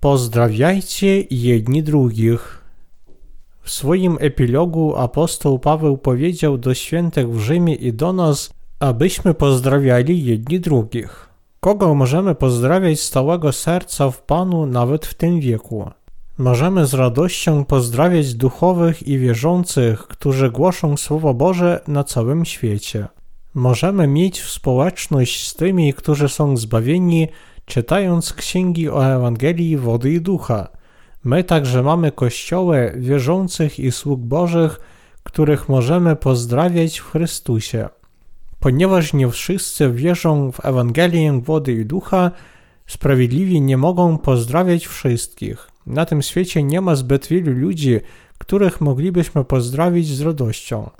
Pozdrawiajcie jedni drugich. W swoim epilogu apostoł Paweł powiedział do świętych w Rzymie i do nas, abyśmy pozdrawiali jedni drugich. Kogo możemy pozdrawiać z całego serca w Panu nawet w tym wieku? Możemy z radością pozdrawiać duchowych i wierzących, którzy głoszą Słowo Boże na całym świecie. Możemy mieć społeczność z tymi, którzy są zbawieni, czytając księgi o Ewangelii wody i ducha. My także mamy kościoły wierzących i sług Bożych, których możemy pozdrawiać w Chrystusie. Ponieważ nie wszyscy wierzą w Ewangelię wody i ducha, sprawiedliwi nie mogą pozdrawiać wszystkich. Na tym świecie nie ma zbyt wielu ludzi, których moglibyśmy pozdrowić z radością.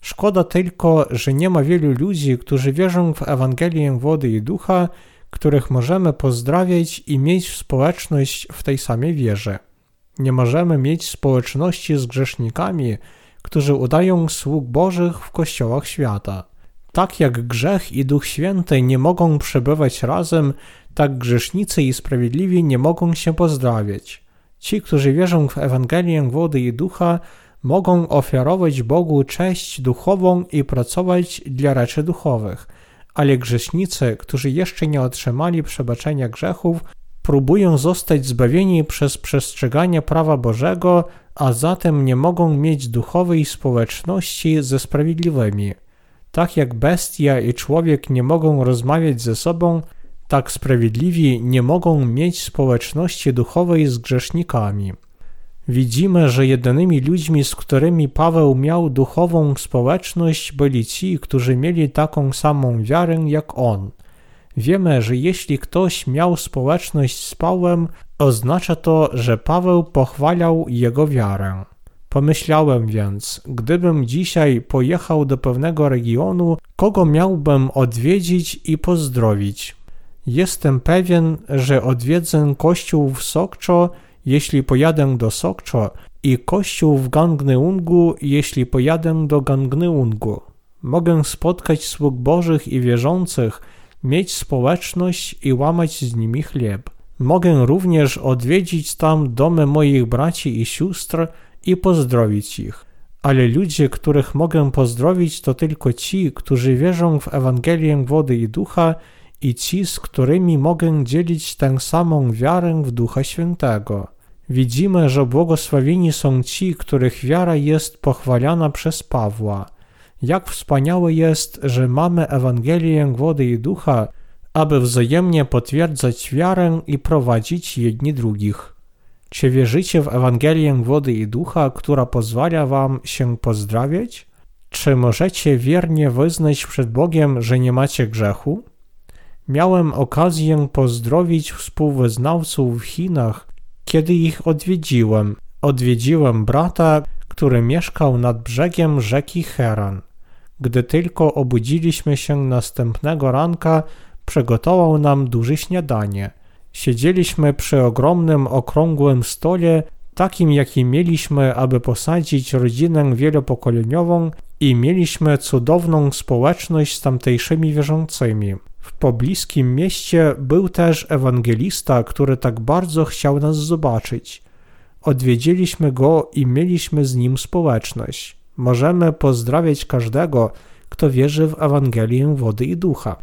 Szkoda tylko, że nie ma wielu ludzi, którzy wierzą w Ewangelię wody i ducha, których możemy pozdrawiać i mieć społeczność w tej samej wierze. Nie możemy mieć społeczności z grzesznikami, którzy udają sług Bożych w kościołach świata. Tak jak grzech i Duch Święty nie mogą przebywać razem, tak grzesznicy i sprawiedliwi nie mogą się pozdrawiać. Ci, którzy wierzą w Ewangelię wody i ducha, mogą ofiarować Bogu cześć duchową i pracować dla rzeczy duchowych, ale grzesznicy, którzy jeszcze nie otrzymali przebaczenia grzechów, próbują zostać zbawieni przez przestrzeganie prawa Bożego, a zatem nie mogą mieć duchowej społeczności ze sprawiedliwymi. Tak jak bestia i człowiek nie mogą rozmawiać ze sobą, tak sprawiedliwi nie mogą mieć społeczności duchowej z grzesznikami. Widzimy, że jedynymi ludźmi, z którymi Paweł miał duchową społeczność, byli ci, którzy mieli taką samą wiarę jak on. Wiemy, że jeśli ktoś miał społeczność z Pawłem, oznacza to, że Paweł pochwalał jego wiarę. Pomyślałem więc, gdybym dzisiaj pojechał do pewnego regionu, kogo miałbym odwiedzić i pozdrowić? Jestem pewien, że odwiedzę kościół w Sokczo, jeśli pojadę do Sokczo i kościół w Gangneungu, jeśli pojadę do Gangneungu. Mogę spotkać sług bożych i wierzących, mieć społeczność i łamać z nimi chleb. Mogę również odwiedzić tam domy moich braci i sióstr i pozdrowić ich. Ale ludzie, których mogę pozdrowić, to tylko ci, którzy wierzą w Ewangelię wody i ducha i ci, z którymi mogę dzielić tę samą wiarę w Ducha Świętego. Widzimy, że błogosławieni są ci, których wiara jest pochwalana przez Pawła. Jak wspaniałe jest, że mamy Ewangelię wody i ducha, aby wzajemnie potwierdzać wiarę i prowadzić jedni drugich. Czy wierzycie w Ewangelię wody i ducha, która pozwala wam się pozdrawiać? Czy możecie wiernie wyznać przed Bogiem, że nie macie grzechu? Miałem okazję pozdrowić współwyznawców w Chinach, kiedy ich odwiedziłem. Odwiedziłem brata, który mieszkał nad brzegiem rzeki Heran. Gdy tylko obudziliśmy się następnego ranka, przygotował nam duże śniadanie. Siedzieliśmy przy ogromnym, okrągłym stole, takim jaki mieliśmy, aby posadzić rodzinę wielopokoleniową i mieliśmy cudowną społeczność z tamtejszymi wierzącymi. Pobliskim mieście był też ewangelista, który tak bardzo chciał nas zobaczyć. Odwiedziliśmy go i mieliśmy z nim społeczność. Możemy pozdrawiać każdego, kto wierzy w Ewangelię wody i ducha.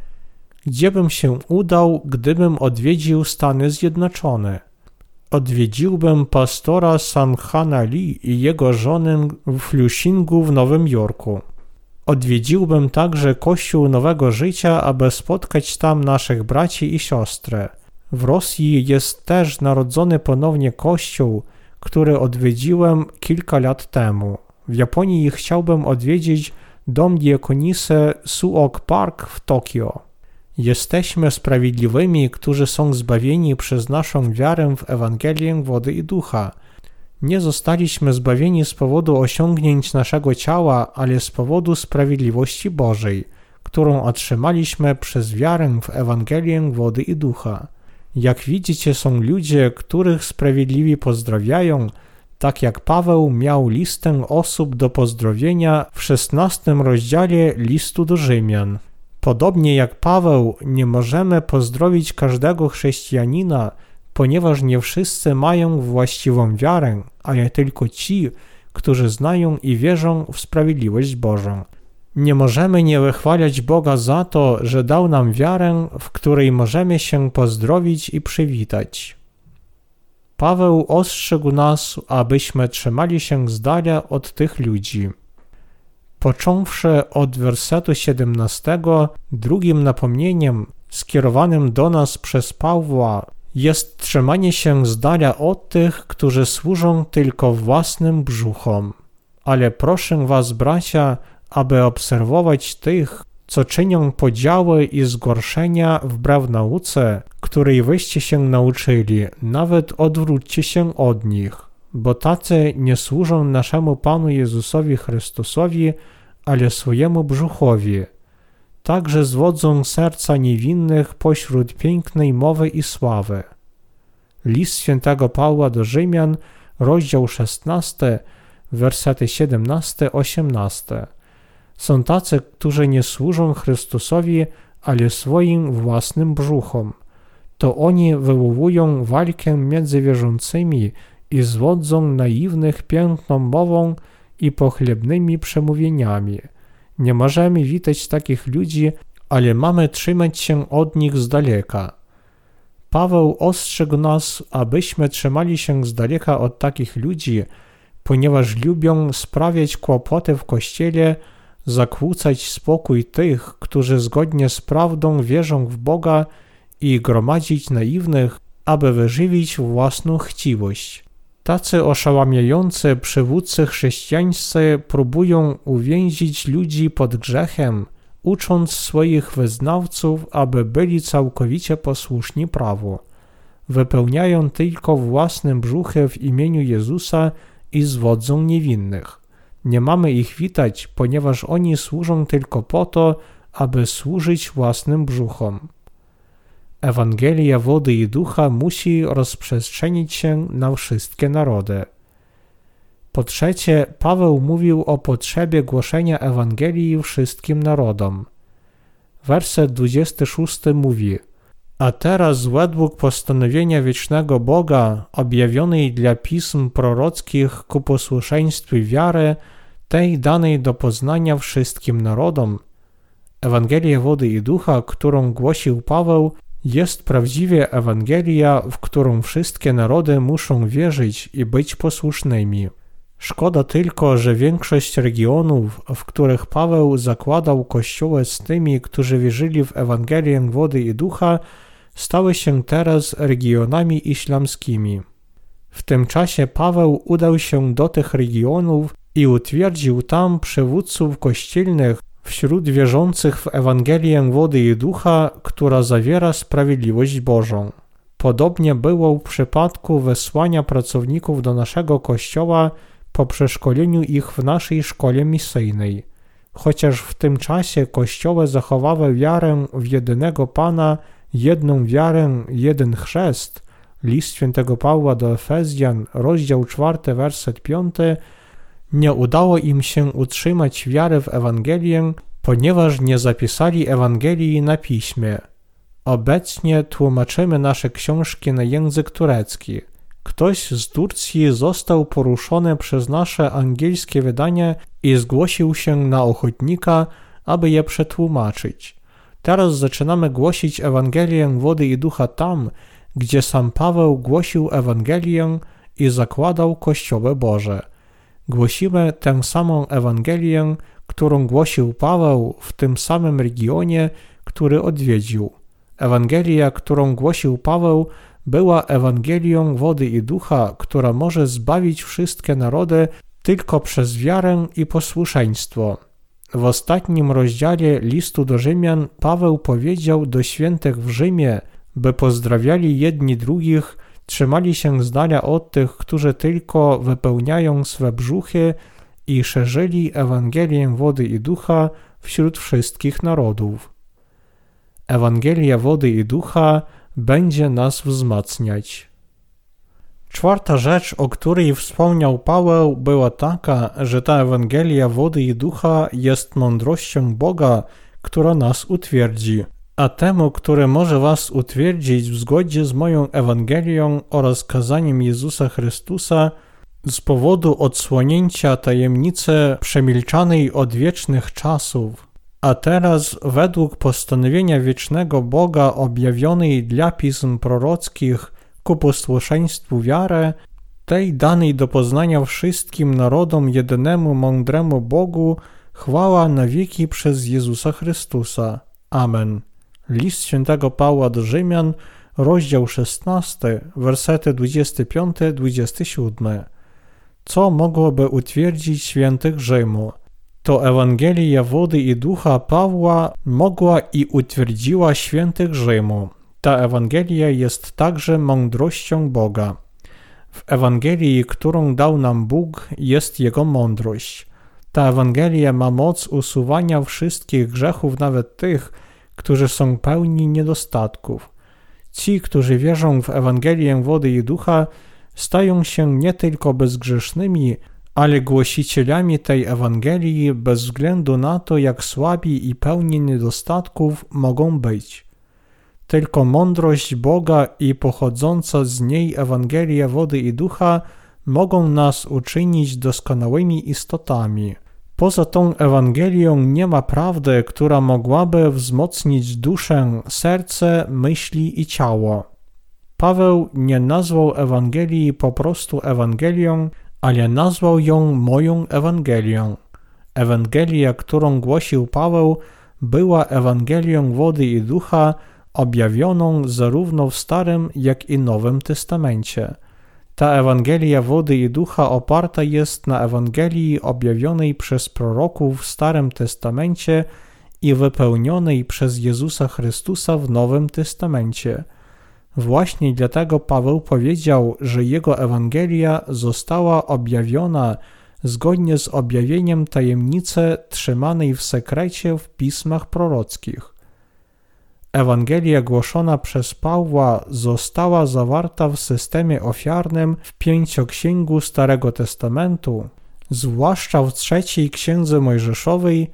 Gdziebym się udał, gdybym odwiedził Stany Zjednoczone? Odwiedziłbym pastora Sanhana Lee i jego żonę w Flushingu w Nowym Jorku. Odwiedziłbym także Kościół Nowego Życia, aby spotkać tam naszych braci i siostry. W Rosji jest też narodzony ponownie kościół, który odwiedziłem kilka lat temu. W Japonii chciałbym odwiedzić dom diakonisy Suok Park w Tokio. Jesteśmy sprawiedliwymi, którzy są zbawieni przez naszą wiarę w Ewangelię wody i ducha – nie zostaliśmy zbawieni z powodu osiągnięć naszego ciała, ale z powodu sprawiedliwości Bożej, którą otrzymaliśmy przez wiarę w Ewangelię wody i ducha. Jak widzicie, są ludzie, których sprawiedliwi pozdrawiają, tak jak Paweł miał listę osób do pozdrowienia w szesnastym rozdziale listu do Rzymian. Podobnie jak Paweł, nie możemy pozdrowić każdego chrześcijanina, ponieważ nie wszyscy mają właściwą wiarę, ale tylko ci, którzy znają i wierzą w sprawiedliwość Bożą. Nie możemy nie wychwalać Boga za to, że dał nam wiarę, w której możemy się pozdrowić i przywitać. Paweł ostrzegł nas, abyśmy trzymali się z dala od tych ludzi. Począwszy od wersetu 17, drugim napomnieniem skierowanym do nas przez Pawła jest trzymanie się z dala od tych, którzy służą tylko własnym brzuchom. Ale proszę was, bracia, aby obserwować tych, co czynią podziały i zgorszenia wbrew nauce, której wyście się nauczyli, nawet odwróćcie się od nich, bo tacy nie służą naszemu Panu Jezusowi Chrystusowi, ale swojemu brzuchowi. Także zwodzą serca niewinnych pośród pięknej mowy i sławy. List świętego Pawła do Rzymian, rozdział 16, wersety 17-18. Są tacy, którzy nie służą Chrystusowi, ale swoim własnym brzuchom. To oni wywołują walkę między wierzącymi i zwodzą naiwnych piękną mową i pochlebnymi przemówieniami. Nie możemy witać takich ludzi, ale mamy trzymać się od nich z daleka. Paweł ostrzegł nas, abyśmy trzymali się z daleka od takich ludzi, ponieważ lubią sprawiać kłopoty w kościele, zakłócać spokój tych, którzy zgodnie z prawdą wierzą w Boga i gromadzić naiwnych, aby wyżywić własną chciwość. Tacy oszałamiający przywódcy chrześcijańscy próbują uwięzić ludzi pod grzechem, ucząc swoich wyznawców, aby byli całkowicie posłuszni prawu. Wypełniają tylko własne brzuchy w imieniu Jezusa i zwodzą niewinnych. Nie mamy ich witać, ponieważ oni służą tylko po to, aby służyć własnym brzuchom. Ewangelia wody i ducha musi rozprzestrzenić się na wszystkie narody. Po trzecie, Paweł mówił o potrzebie głoszenia Ewangelii wszystkim narodom. Werset 26 mówi: A teraz, według postanowienia wiecznego Boga, objawionej dla pism prorockich ku posłuszeństwu wiary, tej danej do poznania wszystkim narodom, Ewangelia wody i ducha, którą głosił Paweł, jest prawdziwie Ewangelia, w którą wszystkie narody muszą wierzyć i być posłusznymi. Szkoda tylko, że większość regionów, w których Paweł zakładał kościoły z tymi, którzy wierzyli w Ewangelię wody i ducha, stały się teraz regionami islamskimi. W tym czasie Paweł udał się do tych regionów i utwierdził tam przywódców kościelnych wśród wierzących w Ewangelię wody i ducha, która zawiera sprawiedliwość Bożą. Podobnie było w przypadku wysłania pracowników do naszego kościoła po przeszkoleniu ich w naszej szkole misyjnej. Chociaż w tym czasie kościoły zachowały wiarę w jedynego Pana, jedną wiarę, jeden chrzest, list świętego Pawła do Efezjan, rozdział 4, werset 5, nie udało im się utrzymać wiary w Ewangelię, ponieważ nie zapisali Ewangelii na piśmie. Obecnie tłumaczymy nasze książki na język turecki. Ktoś z Turcji został poruszony przez nasze angielskie wydanie i zgłosił się na ochotnika, aby je przetłumaczyć. Teraz zaczynamy głosić Ewangelię wody i ducha tam, gdzie sam Paweł głosił Ewangelię i zakładał Kościoły Boże. Głosimy tę samą Ewangelię, którą głosił Paweł w tym samym regionie, który odwiedził. Ewangelia, którą głosił Paweł, była Ewangelią wody i ducha, która może zbawić wszystkie narody tylko przez wiarę i posłuszeństwo. W ostatnim rozdziale listu do Rzymian Paweł powiedział do świętych w Rzymie, by pozdrawiali jedni drugich trzymali się z dala od tych, którzy tylko wypełniają swe brzuchy i szerzyli Ewangelię wody i ducha wśród wszystkich narodów. Ewangelia wody i ducha będzie nas wzmacniać. Czwarta rzecz, o której wspomniał Paweł, była taka, że ta Ewangelia wody i ducha jest mądrością Boga, która nas utwierdzi. A temu, który może was utwierdzić w zgodzie z moją Ewangelią oraz kazaniem Jezusa Chrystusa, z powodu odsłonięcia tajemnicy przemilczanej od wiecznych czasów, a teraz według postanowienia wiecznego Boga objawionej dla pism prorockich ku posłuszeństwu wiary, tej danej do poznania wszystkim narodom jedynemu mądremu Bogu, chwała na wieki przez Jezusa Chrystusa. Amen. List świętego Pawła do Rzymian, rozdział 16, wersety 25-27. Co mogłoby utwierdzić świętych Rzymu? To Ewangelia wody i ducha Pawła mogła i utwierdziła świętych Rzymu. Ta Ewangelia jest także mądrością Boga. W Ewangelii, którą dał nam Bóg, jest Jego mądrość. Ta Ewangelia ma moc usuwania wszystkich grzechów, nawet tych, którzy są pełni niedostatków. Ci, którzy wierzą w Ewangelię wody i ducha, stają się nie tylko bezgrzesznymi, ale głosicielami tej Ewangelii bez względu na to, jak słabi i pełni niedostatków mogą być. Tylko mądrość Boga i pochodząca z niej Ewangelia wody i ducha mogą nas uczynić doskonałymi istotami. Poza tą Ewangelią nie ma prawdy, która mogłaby wzmocnić duszę, serce, myśli i ciało. Paweł nie nazwał Ewangelii po prostu Ewangelią, ale nazwał ją moją Ewangelią. Ewangelia, którą głosił Paweł, była Ewangelią wody i ducha, objawioną zarówno w Starym, jak i Nowym Testamencie. Ta Ewangelia wody i ducha oparta jest na Ewangelii objawionej przez proroków w Starym Testamencie i wypełnionej przez Jezusa Chrystusa w Nowym Testamencie. Właśnie dlatego Paweł powiedział, że jego Ewangelia została objawiona zgodnie z objawieniem tajemnicy trzymanej w sekrecie w pismach prorockich. Ewangelia głoszona przez Pawła została zawarta w systemie ofiarnym w pięcioksięgu Starego Testamentu, zwłaszcza w trzeciej księdze Mojżeszowej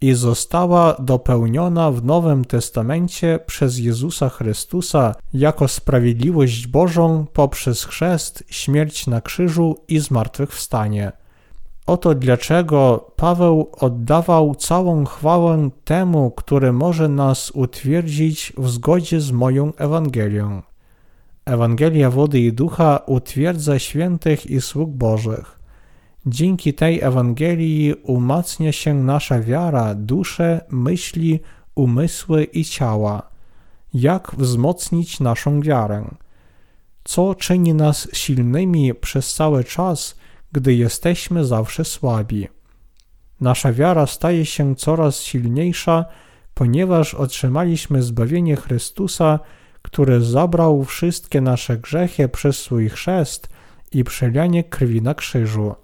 i została dopełniona w Nowym Testamencie przez Jezusa Chrystusa jako sprawiedliwość Bożą poprzez chrzest, śmierć na krzyżu i zmartwychwstanie. Oto dlaczego Paweł oddawał całą chwałę temu, który może nas utwierdzić w zgodzie z moją Ewangelią. Ewangelia wody i ducha utwierdza świętych i sług Bożych. Dzięki tej Ewangelii umacnia się nasza wiara, dusze, myśli, umysły i ciała. Jak wzmocnić naszą wiarę? Co czyni nas silnymi przez cały czas – gdy jesteśmy zawsze słabi. Nasza wiara staje się coraz silniejsza, ponieważ otrzymaliśmy zbawienie Chrystusa, który zabrał wszystkie nasze grzechy przez swój chrzest i przelianie krwi na krzyżu.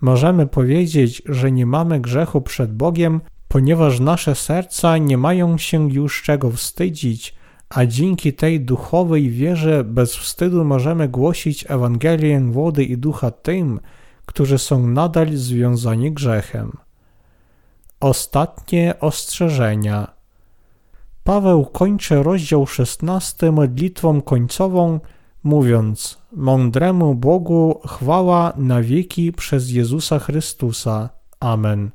Możemy powiedzieć, że nie mamy grzechu przed Bogiem, ponieważ nasze serca nie mają się już czego wstydzić, a dzięki tej duchowej wierze bez wstydu możemy głosić Ewangelię wody i ducha tym, którzy są nadal związani grzechem. Ostatnie ostrzeżenia. Paweł kończy rozdział 16 modlitwą końcową, mówiąc: Mądremu Bogu chwała na wieki przez Jezusa Chrystusa. Amen.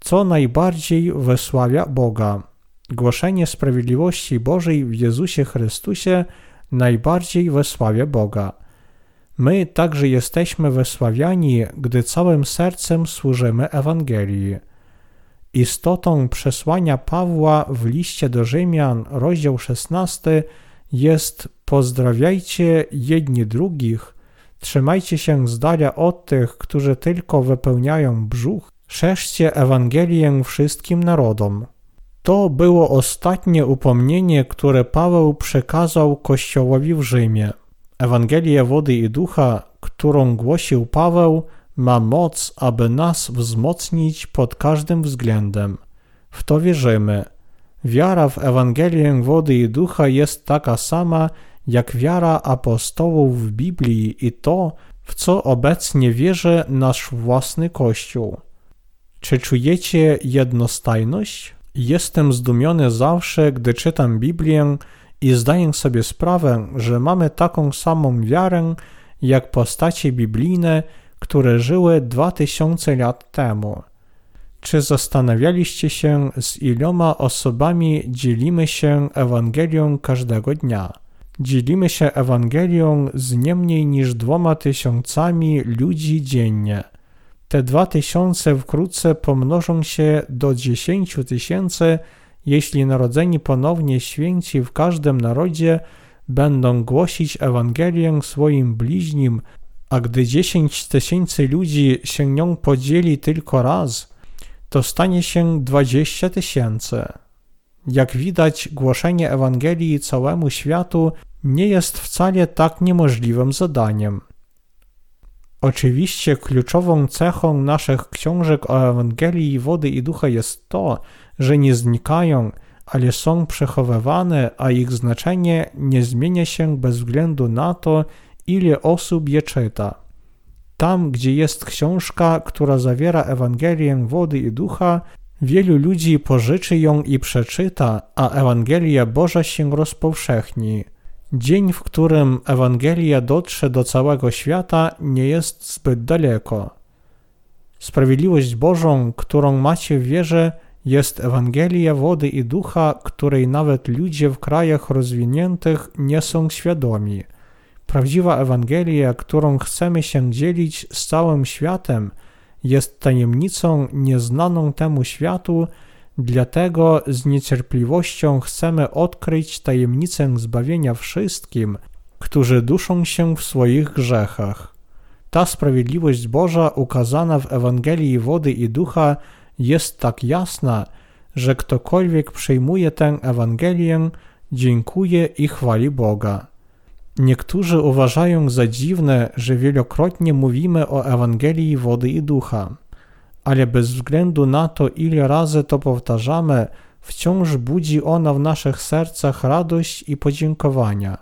Co najbardziej wysławia Boga. Głoszenie sprawiedliwości Bożej w Jezusie Chrystusie najbardziej wysławia Boga. My także jesteśmy wysławiani, gdy całym sercem służymy Ewangelii. Istotą przesłania Pawła w liście do Rzymian, rozdział 16, jest pozdrawiajcie jedni drugich, trzymajcie się z dala od tych, którzy tylko wypełniają brzuch, szerzcie Ewangelię wszystkim narodom. To było ostatnie upomnienie, które Paweł przekazał Kościołowi w Rzymie. Ewangelia wody i ducha, którą głosił Paweł, ma moc, aby nas wzmocnić pod każdym względem. W to wierzymy. Wiara w Ewangelię wody i ducha jest taka sama jak wiara apostołów w Biblii i to, w co obecnie wierzy nasz własny Kościół. Czy czujecie jednostajność? Jestem zdumiony zawsze, gdy czytam Biblię i zdaję sobie sprawę, że mamy taką samą wiarę jak postacie biblijne, które żyły dwa tysiące lat temu. Czy zastanawialiście się, z iloma osobami dzielimy się Ewangelią każdego dnia? Dzielimy się Ewangelią z nie mniej niż dwoma tysiącami ludzi dziennie. Te dwa tysiące wkrótce pomnożą się do dziesięciu tysięcy, jeśli narodzeni ponownie święci w każdym narodzie będą głosić Ewangelię swoim bliźnim, a gdy dziesięć tysięcy ludzi się nią podzieli tylko raz, to stanie się dwadzieścia tysięcy. Jak widać, głoszenie Ewangelii całemu światu nie jest wcale tak niemożliwym zadaniem. Oczywiście kluczową cechą naszych książek o Ewangelii wody i ducha jest to, że nie znikają, ale są przechowywane, a ich znaczenie nie zmienia się bez względu na to, ile osób je czyta. Tam, gdzie jest książka, która zawiera Ewangelię wody i ducha, wielu ludzi pożyczy ją i przeczyta, a Ewangelia Boża się rozpowszechni. Dzień, w którym Ewangelia dotrze do całego świata, nie jest zbyt daleko. Sprawiedliwość Bożą, którą macie w wierze, jest Ewangelia wody i ducha, której nawet ludzie w krajach rozwiniętych nie są świadomi. Prawdziwa Ewangelia, którą chcemy się dzielić z całym światem, jest tajemnicą nieznaną temu światu, dlatego z niecierpliwością chcemy odkryć tajemnicę zbawienia wszystkim, którzy duszą się w swoich grzechach. Ta sprawiedliwość Boża ukazana w Ewangelii wody i ducha jest tak jasna, że ktokolwiek przyjmuje tę Ewangelię, dziękuje i chwali Boga. Niektórzy uważają za dziwne, że wielokrotnie mówimy o Ewangelii wody i ducha, ale bez względu na to, ile razy to powtarzamy, wciąż budzi ona w naszych sercach radość i podziękowania.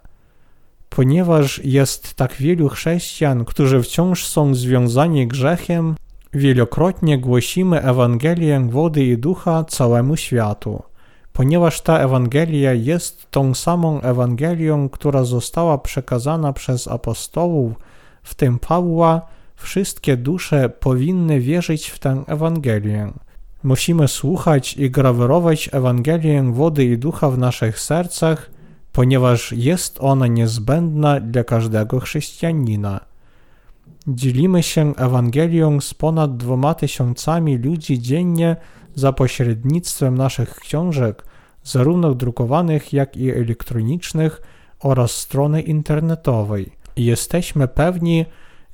Ponieważ jest tak wielu chrześcijan, którzy wciąż są związani grzechem, wielokrotnie głosimy Ewangelię wody i ducha całemu światu ponieważ ta Ewangelia jest tą samą Ewangelią, która została przekazana przez apostołów, w tym Pawła, wszystkie dusze powinny wierzyć w tę Ewangelię. Musimy słuchać i grawerować Ewangelię wody i ducha w naszych sercach, ponieważ jest ona niezbędna dla każdego chrześcijanina. Dzielimy się Ewangelią z ponad dwoma tysiącami ludzi dziennie za pośrednictwem naszych książek, zarówno drukowanych, jak i elektronicznych oraz strony internetowej. Jesteśmy pewni,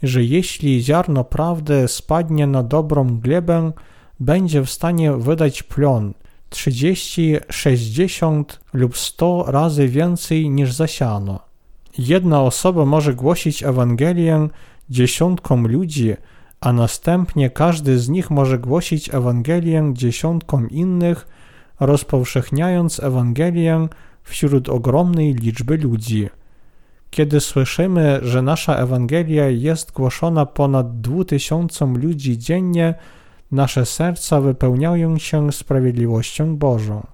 że jeśli ziarno prawdy spadnie na dobrą glebę, będzie w stanie wydać plon 30, 60 lub 100 razy więcej niż zasiano. Jedna osoba może głosić Ewangelię dziesiątkom ludzi, a następnie każdy z nich może głosić Ewangelię dziesiątkom innych, rozpowszechniając Ewangelię wśród ogromnej liczby ludzi. Kiedy słyszymy, że nasza Ewangelia jest głoszona ponad dwutysiącom ludzi dziennie, nasze serca wypełniają się sprawiedliwością Bożą.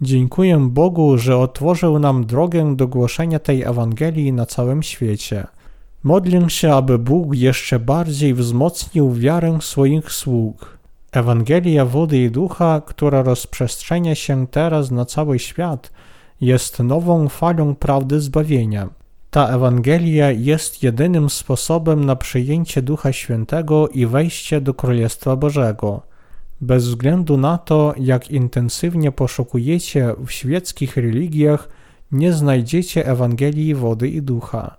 Dziękuję Bogu, że otworzył nam drogę do głoszenia tej Ewangelii na całym świecie. Modlę się, aby Bóg jeszcze bardziej wzmocnił wiarę swoich sług. Ewangelia wody i ducha, która rozprzestrzenia się teraz na cały świat, jest nową falą prawdy zbawienia. Ta Ewangelia jest jedynym sposobem na przyjęcie Ducha Świętego i wejście do Królestwa Bożego. Bez względu na to, jak intensywnie poszukujecie w świeckich religiach, nie znajdziecie Ewangelii wody i ducha.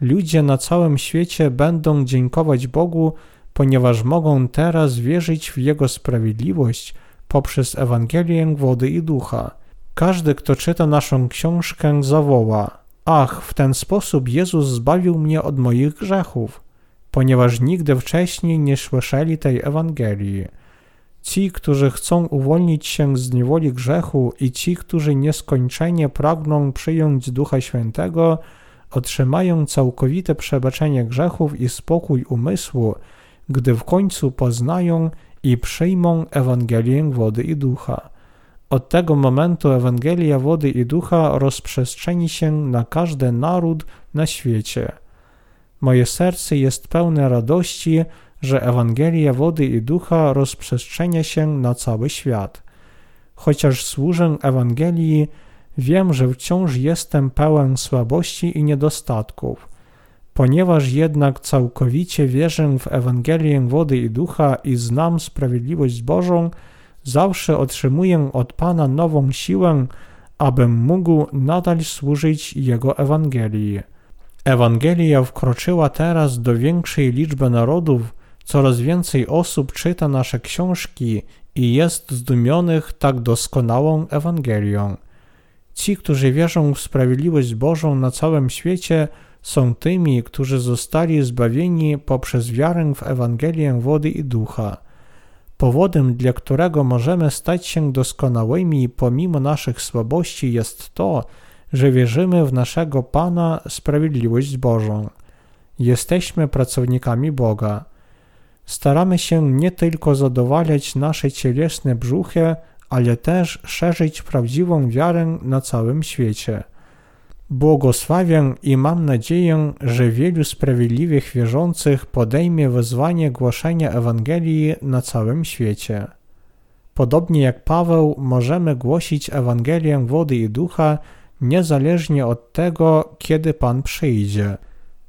Ludzie na całym świecie będą dziękować Bogu, ponieważ mogą teraz wierzyć w Jego sprawiedliwość poprzez Ewangelię wody i ducha. Każdy, kto czyta naszą książkę, zawoła: Ach, w ten sposób Jezus zbawił mnie od moich grzechów, ponieważ nigdy wcześniej nie słyszeli tej Ewangelii. Ci, którzy chcą uwolnić się z niewoli grzechu i ci, którzy nieskończenie pragną przyjąć Ducha Świętego, otrzymają całkowite przebaczenie grzechów i spokój umysłu, gdy w końcu poznają i przyjmą Ewangelię wody i ducha. Od tego momentu Ewangelia wody i ducha rozprzestrzeni się na każdy naród na świecie. Moje serce jest pełne radości, że Ewangelia wody i ducha rozprzestrzenia się na cały świat. Chociaż służę Ewangelii, wiem, że wciąż jestem pełen słabości i niedostatków. Ponieważ jednak całkowicie wierzę w Ewangelię wody i ducha i znam sprawiedliwość Bożą, zawsze otrzymuję od Pana nową siłę, abym mógł nadal służyć Jego Ewangelii. Ewangelia wkroczyła teraz do większej liczby narodów, coraz więcej osób czyta nasze książki i jest zdumionych tak doskonałą Ewangelią. Ci, którzy wierzą w sprawiedliwość Bożą na całym świecie, są tymi, którzy zostali zbawieni poprzez wiarę w Ewangelię wody i ducha. Powodem, dla którego możemy stać się doskonałymi pomimo naszych słabości, jest to, że wierzymy w naszego Pana sprawiedliwość Bożą. Jesteśmy pracownikami Boga. Staramy się nie tylko zadowalać nasze cielesne brzuchy, ale też szerzyć prawdziwą wiarę na całym świecie. Błogosławię i mam nadzieję, że wielu sprawiedliwych wierzących podejmie wezwanie głoszenia Ewangelii na całym świecie. Podobnie jak Paweł, możemy głosić Ewangelię wody i ducha niezależnie od tego, kiedy Pan przyjdzie.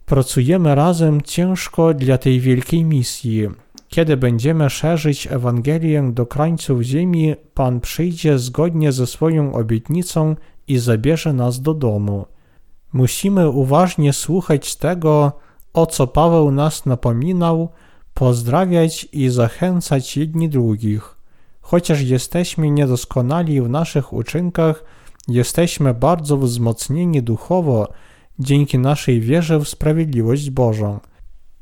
Pracujemy razem ciężko dla tej wielkiej misji. Kiedy będziemy szerzyć Ewangelię do krańców ziemi, Pan przyjdzie zgodnie ze swoją obietnicą i zabierze nas do domu. Musimy uważnie słuchać tego, o co Paweł nas napominał, pozdrawiać i zachęcać jedni drugich. Chociaż jesteśmy niedoskonali w naszych uczynkach, jesteśmy bardzo wzmocnieni duchowo dzięki naszej wierze w sprawiedliwość Bożą.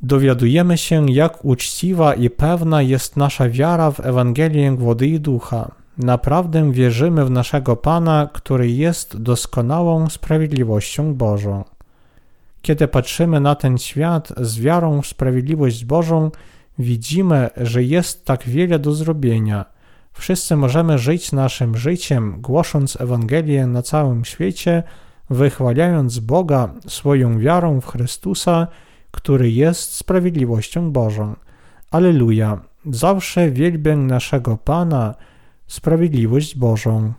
Dowiadujemy się, jak uczciwa i pewna jest nasza wiara w Ewangelię wody i ducha. Naprawdę wierzymy w naszego Pana, który jest doskonałą sprawiedliwością Bożą. Kiedy patrzymy na ten świat z wiarą w sprawiedliwość Bożą, widzimy, że jest tak wiele do zrobienia. Wszyscy możemy żyć naszym życiem, głosząc Ewangelię na całym świecie, wychwalając Boga swoją wiarą w Chrystusa, który jest sprawiedliwością Bożą. Aleluja! Zawsze wielbię naszego Pana, sprawiedliwość Bożą.